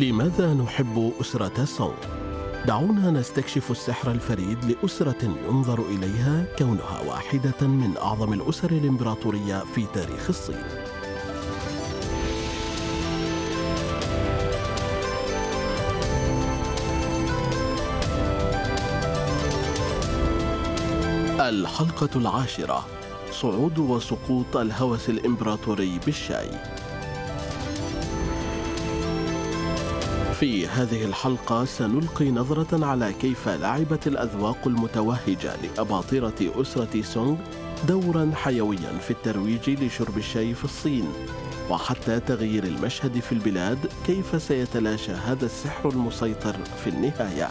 لماذا نحب أسرة سونغ؟ دعونا نستكشف السحر الفريد لأسرة ينظر إليها كونها واحدة من أعظم الأسر الإمبراطورية في تاريخ الصين. الحلقة العاشرة صعود وسقوط الهوس الإمبراطوري بالشاي في هذه الحلقة سنلقي نظرة على كيف لعبت الأذواق المتوهجة لأباطرة أسرة سونغ دورا حيويا في الترويج لشرب الشاي في الصين وحتى تغيير المشهد في البلاد كيف سيتلاشى هذا السحر المسيطر في النهاية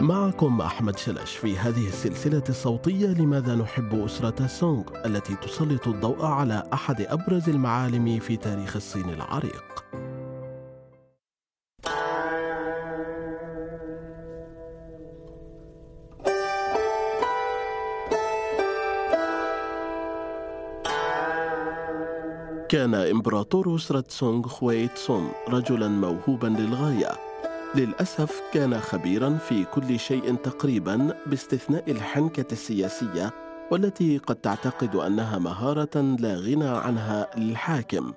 معكم أحمد شلش في هذه السلسلة الصوتية لماذا نحب أسرة سونغ التي تسلط الضوء على أحد أبرز المعالم في تاريخ الصين العريق. كان إمبراطور أسرة سونغ خويت رجلا موهوبا للغاية للأسف كان خبيرا في كل شيء تقريبا باستثناء الحنكة السياسية والتي قد تعتقد أنها مهارة لا غنى عنها للحاكم.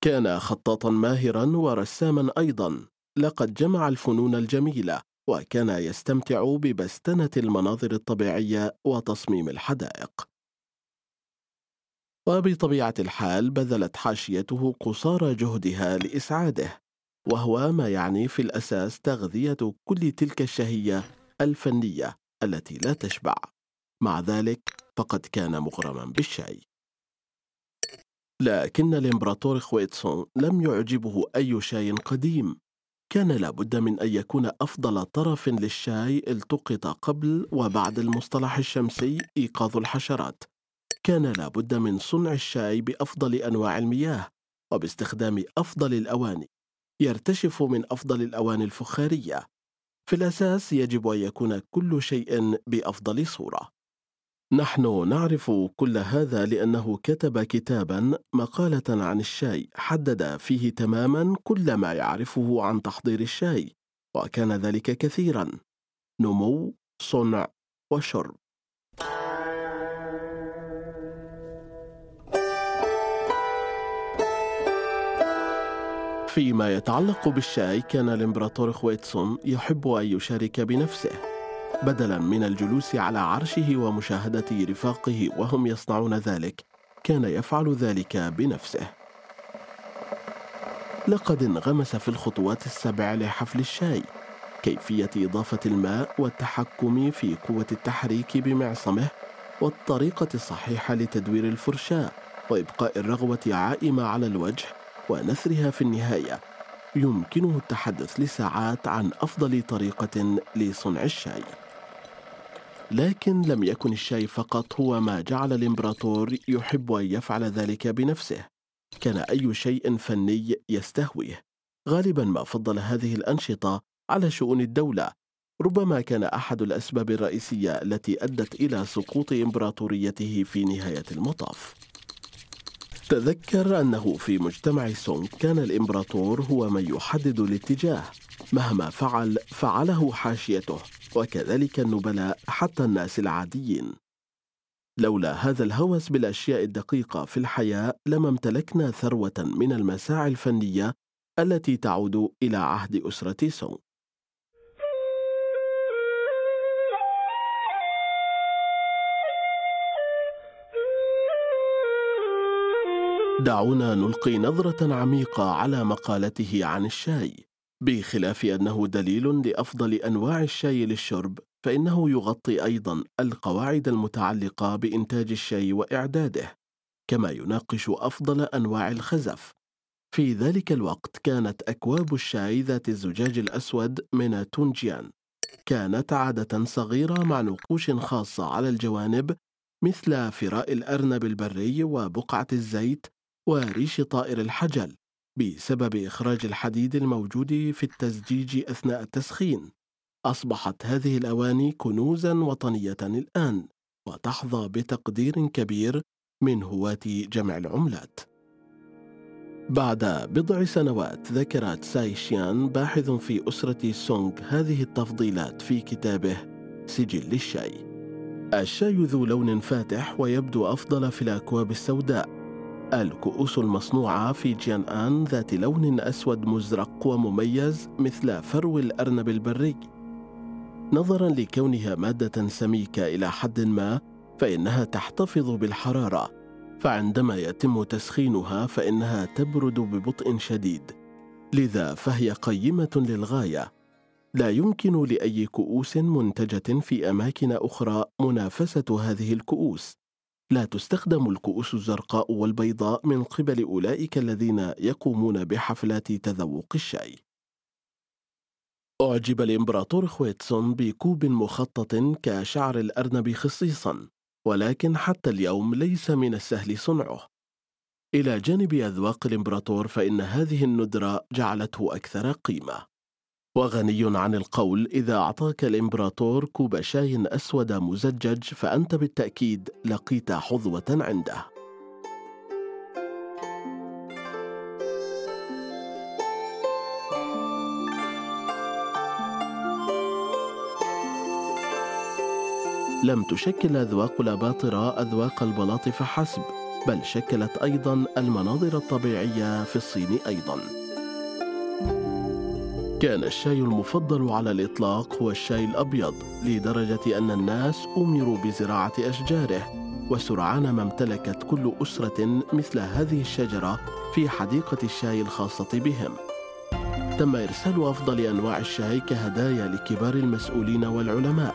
كان خطاطا ماهرا ورساما أيضا، لقد جمع الفنون الجميلة وكان يستمتع ببستنة المناظر الطبيعية وتصميم الحدائق. وبطبيعة الحال بذلت حاشيته قصارى جهدها لإسعاده وهو ما يعني في الأساس تغذية كل تلك الشهية الفنية التي لا تشبع. مع ذلك فقد كان مغرما بالشاي لكن الإمبراطور خويتسون لم يعجبه أي شاي قديم. كان لابد من أن يكون أفضل طرف للشاي التقط قبل وبعد المصطلح الشمسي إيقاظ الحشرات. كان لابد من صنع الشاي بأفضل أنواع المياه وباستخدام أفضل الأواني يرتشف من أفضل الأواني الفخارية. في الأساس يجب أن يكون كل شيء بأفضل صورة. نحن نعرف كل هذا لأنه كتب كتابا مقالة عن الشاي حدد فيه تماما كل ما يعرفه عن تحضير الشاي وكان ذلك كثيرا. نمو صنع وشرب. فيما يتعلق بالشاي كان الإمبراطور خويتسون يحب أن يشارك بنفسه بدلا من الجلوس على عرشه ومشاهدة رفاقه وهم يصنعون ذلك كان يفعل ذلك بنفسه. لقد انغمس في الخطوات السبع لحفل الشاي كيفية إضافة الماء والتحكم في قوة التحريك بمعصمه والطريقة الصحيحة لتدوير الفرشاة وإبقاء الرغوة عائمة على الوجه. ونثرها في النهاية. يمكنه التحدث لساعات عن أفضل طريقة لصنع الشاي. لكن لم يكن الشاي فقط هو ما جعل الإمبراطور يحب أن يفعل ذلك بنفسه. كان أي شيء فني يستهويه. غالبا ما فضل هذه الأنشطة على شؤون الدولة. ربما كان أحد الأسباب الرئيسية التي أدت إلى سقوط إمبراطوريته في نهاية المطاف. تذكر أنه في مجتمع سونغ كان الإمبراطور هو من يحدد الاتجاه مهما فعل فعله حاشيته وكذلك النبلاء حتى الناس العاديين. لولا هذا الهوس بالأشياء الدقيقة في الحياة لما امتلكنا ثروة من المساعي الفنية التي تعود إلى عهد أسرة سونغ. دعونا نلقي نظرة عميقة على مقالته عن الشاي بخلاف أنه دليل لأفضل أنواع الشاي للشرب فإنه يغطي أيضا القواعد المتعلقة بإنتاج الشاي وإعداده كما يناقش أفضل أنواع الخزف. في ذلك الوقت كانت أكواب الشاي ذات الزجاج الأسود من تونجيان. كانت عادة صغيرة مع نقوش خاصة على الجوانب مثل فراء الأرنب البري وبقعة الزيت وريش طائر الحجل بسبب إخراج الحديد الموجود في التزجيج أثناء التسخين. أصبحت هذه الأواني كنوزا وطنية الآن وتحظى بتقدير كبير من هواة جمع العملات. بعد بضع سنوات ذكر تساي شيان باحث في أسرة سونغ هذه التفضيلات في كتابه سجل الشاي الشاي ذو لون فاتح ويبدو أفضل في الأكواب السوداء. الكؤوس المصنوعة في جيان آن ذات لون أسود مزرق ومميز مثل فرو الأرنب البري. نظرا لكونها مادة سميكة إلى حد ما فإنها تحتفظ بالحرارة. فعندما يتم تسخينها فإنها تبرد ببطء شديد. لذا فهي قيمة للغاية. لا يمكن لأي كؤوس منتجة في أماكن أخرى منافسة هذه الكؤوس. لا تستخدم الكؤوس الزرقاء والبيضاء من قبل أولئك الذين يقومون بحفلات تذوق الشاي. أعجب الإمبراطور خويتسون بكوب مخطط كشعر الأرنب خصيصا ولكن حتى اليوم ليس من السهل صنعه. إلى جانب أذواق الإمبراطور فإن هذه الندرة جعلته أكثر قيمة. وغني عن القول إذا أعطاك الإمبراطور كوب شاي أسود مزجج فأنت بالتأكيد لقيت حظوة عنده. لم تشكل أذواق الأباطرة أذواق البلاط فحسب بل شكلت أيضا المناظر الطبيعية في الصين أيضاً. كان الشاي المفضل على الإطلاق هو الشاي الأبيض لدرجة أن الناس أمروا بزراعة أشجاره وسرعان ما امتلكت كل أسرة مثل هذه الشجرة في حديقة الشاي الخاصة بهم. تم إرسال أفضل أنواع الشاي كهدايا لكبار المسؤولين والعلماء.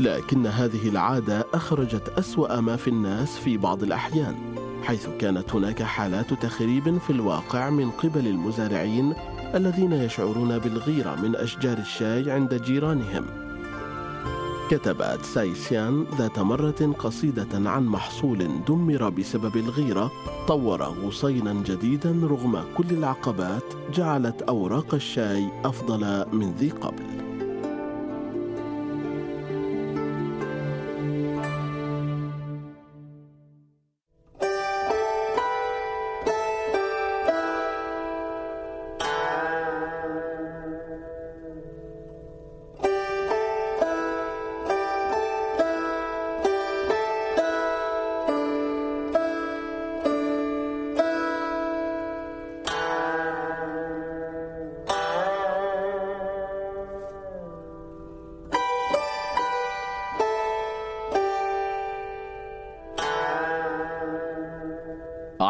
لكن هذه العادة أخرجت أسوأ ما في الناس في بعض الأحيان حيث كانت هناك حالات تخريب في الواقع من قبل المزارعين الذين يشعرون بالغيرة من أشجار الشاي عند جيرانهم. كتبت سايسيان ذات مرة قصيدة عن محصول دمر بسبب الغيرة طور غصينا جديدا رغم كل العقبات جعلت أوراق الشاي أفضل من ذي قبل.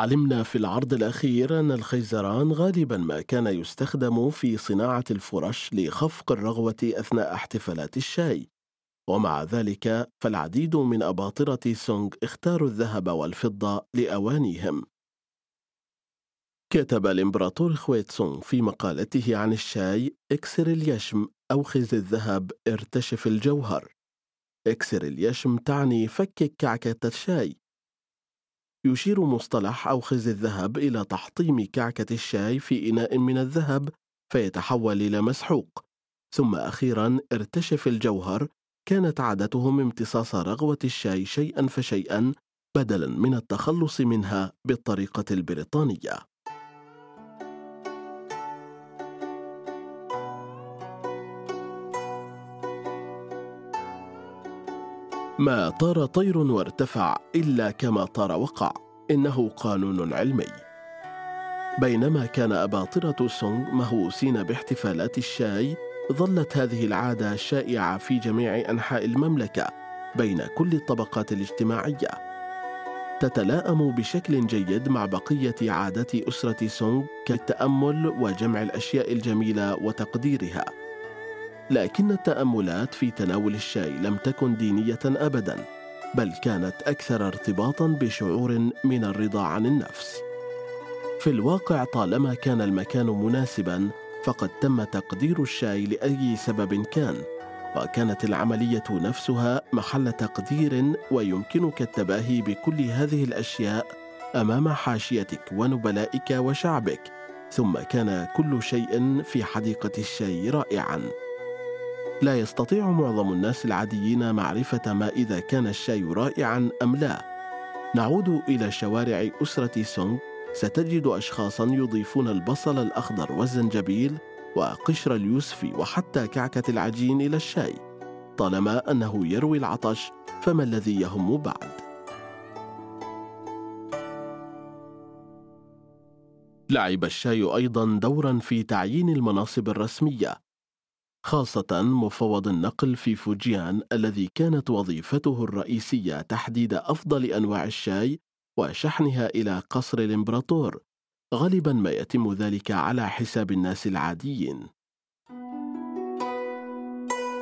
علمنا في العرض الأخير أن الخيزران غالبا ما كان يستخدم في صناعة الفرش لخفق الرغوة أثناء احتفالات الشاي. ومع ذلك فالعديد من أباطرة سونغ اختاروا الذهب والفضة لأوانيهم. كتب الإمبراطور خويتسونغ في مقالته عن الشاي إكسر اليشم أو خز الذهب ارتشف الجوهر. إكسر اليشم تعني فكك كعكة الشاي. يشير مصطلح أوخز الذهب إلى تحطيم كعكة الشاي في إناء من الذهب فيتحول إلى مسحوق. ثم أخيرا ارتشف الجوهر كانت عادتهم امتصاص رغوة الشاي شيئا فشيئا بدلا من التخلص منها بالطريقة البريطانية. ما طار طير وارتفع إلا كما طار وقع. إنه قانون علمي. بينما كان أباطرة سونغ مهووسين باحتفالات الشاي ظلت هذه العادة شائعة في جميع أنحاء المملكة بين كل الطبقات الاجتماعية. تتلائم بشكل جيد مع بقية عادات أسرة سونغ كالتأمل وجمع الأشياء الجميلة وتقديرها. لكن التأملات في تناول الشاي لم تكن دينية ابدا بل كانت أكثر ارتباطا بشعور من الرضا عن النفس. في الواقع طالما كان المكان مناسبا فقد تم تقدير الشاي لأي سبب كان وكانت العملية نفسها محل تقدير ويمكنك التباهي بكل هذه الأشياء أمام حاشيتك ونبلائك وشعبك ثم كان كل شيء في حديقة الشاي رائعا. لا يستطيع معظم الناس العاديين معرفة ما إذا كان الشاي رائعا أم لا. نعود إلى شوارع أسرة سونغ ستجد أشخاصا يضيفون البصل الأخضر والزنجبيل وقشر اليوسف وحتى كعكة العجين إلى الشاي طالما أنه يروي العطش فما الذي يهم بعد؟ لعب الشاي أيضا دورا في تعيين المناصب الرسمية خاصة مفوض النقل في فوجيان الذي كانت وظيفته الرئيسية تحديد أفضل أنواع الشاي وشحنها إلى قصر الإمبراطور. غالبا ما يتم ذلك على حساب الناس العاديين.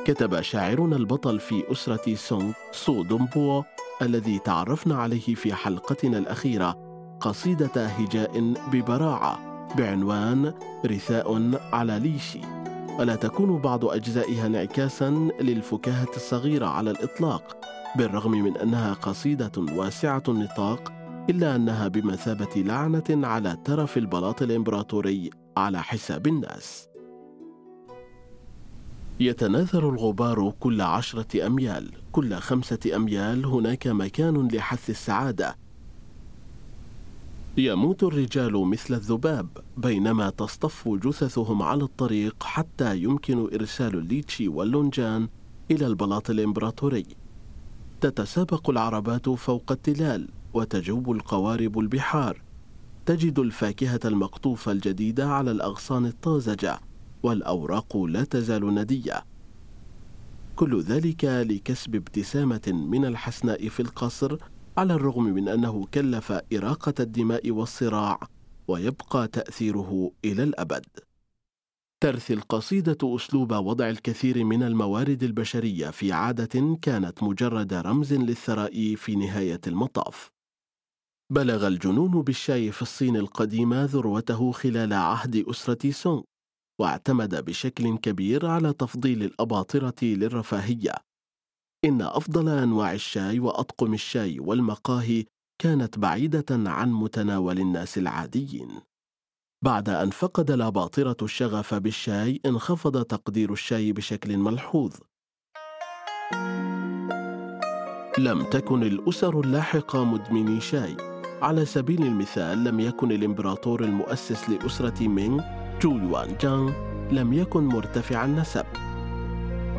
كتب شاعرنا البطل في أسرة سونغ سو دونغبو الذي تعرفنا عليه في حلقتنا الأخيرة قصيدة هجاء ببراعة بعنوان رثاء على ليشي. ولا تكون بعض أجزائها انعكاسا للفكاهة الصغيرة على الإطلاق بالرغم من أنها قصيدة واسعة النطاق إلا أنها بمثابة لعنة على ترف البلاط الإمبراطوري على حساب الناس. يتناثر الغبار كل عشرة أميال كل خمسة أميال هناك مكان لحث السعادة يموت الرجال مثل الذباب بينما تصطف جثثهم على الطريق حتى يمكن إرسال الليتشي واللونجان إلى البلاط الإمبراطوري. تتسابق العربات فوق التلال وتجوب القوارب البحار. تجد الفاكهة المقطوفة الجديدة على الأغصان الطازجة والأوراق لا تزال ندية. كل ذلك لكسب ابتسامة من الحسناء في القصر على الرغم من أنه كلف إراقة الدماء والصراع ويبقى تأثيره إلى الأبد ترثي القصيدة أسلوب وضع الكثير من الموارد البشرية في عادة كانت مجرد رمز للثراء في نهاية المطاف. بلغ الجنون بالشاي في الصين القديمة ذروته خلال عهد أسرة سونغ، واعتمد بشكل كبير على تفضيل الأباطرة للرفاهية. إن أفضل أنواع الشاي وأطقم الشاي والمقاهي كانت بعيدة عن متناول الناس العاديين. بعد أن فقد الأباطرة الشغف بالشاي انخفض تقدير الشاي بشكل ملحوظ. لم تكن الأسر اللاحقة مدمني شاي. على سبيل المثال لم يكن الإمبراطور المؤسس لأسرة مينغ جو يوان جانغ لم يكن مرتفع النسب.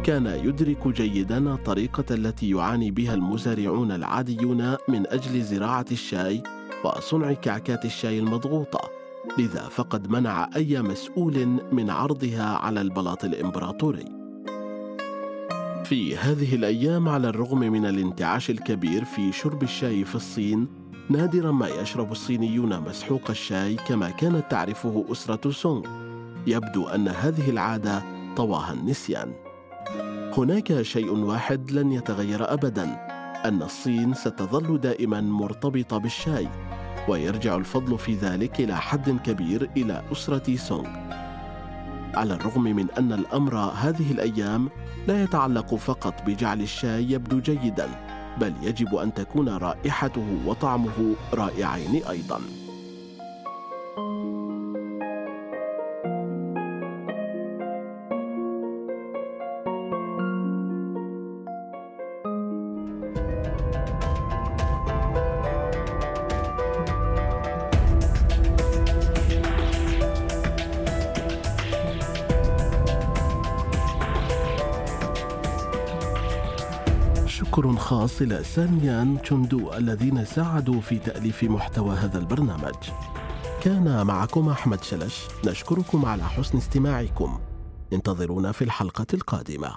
كان يدرك جيدا الطريقة التي يعاني بها المزارعون العاديون من أجل زراعة الشاي وصنع كعكات الشاي المضغوطة لذا فقد منع أي مسؤول من عرضها على البلاط الإمبراطوري. في هذه الأيام على الرغم من الانتعاش الكبير في شرب الشاي في الصين، نادرا ما يشرب الصينيون مسحوق الشاي كما كانت تعرفه أسرة سونغ. يبدو أن هذه العادة طواها النسيان. هناك شيء واحد لن يتغير أبدا، أن الصين ستظل دائما مرتبطة بالشاي. ويرجع الفضل في ذلك إلى حد كبير إلى أسرة سونغ على الرغم من أن الأمر هذه الأيام لا يتعلق فقط بجعل الشاي يبدو جيدا بل يجب أن تكون رائحته وطعمه رائعين أيضاً شكر خاص إلى سانيان تشوندو الذين ساعدوا في تأليف محتوى هذا البرنامج. كان معكم أحمد شلش. نشكركم على حسن استماعكم. انتظرونا في الحلقة القادمة.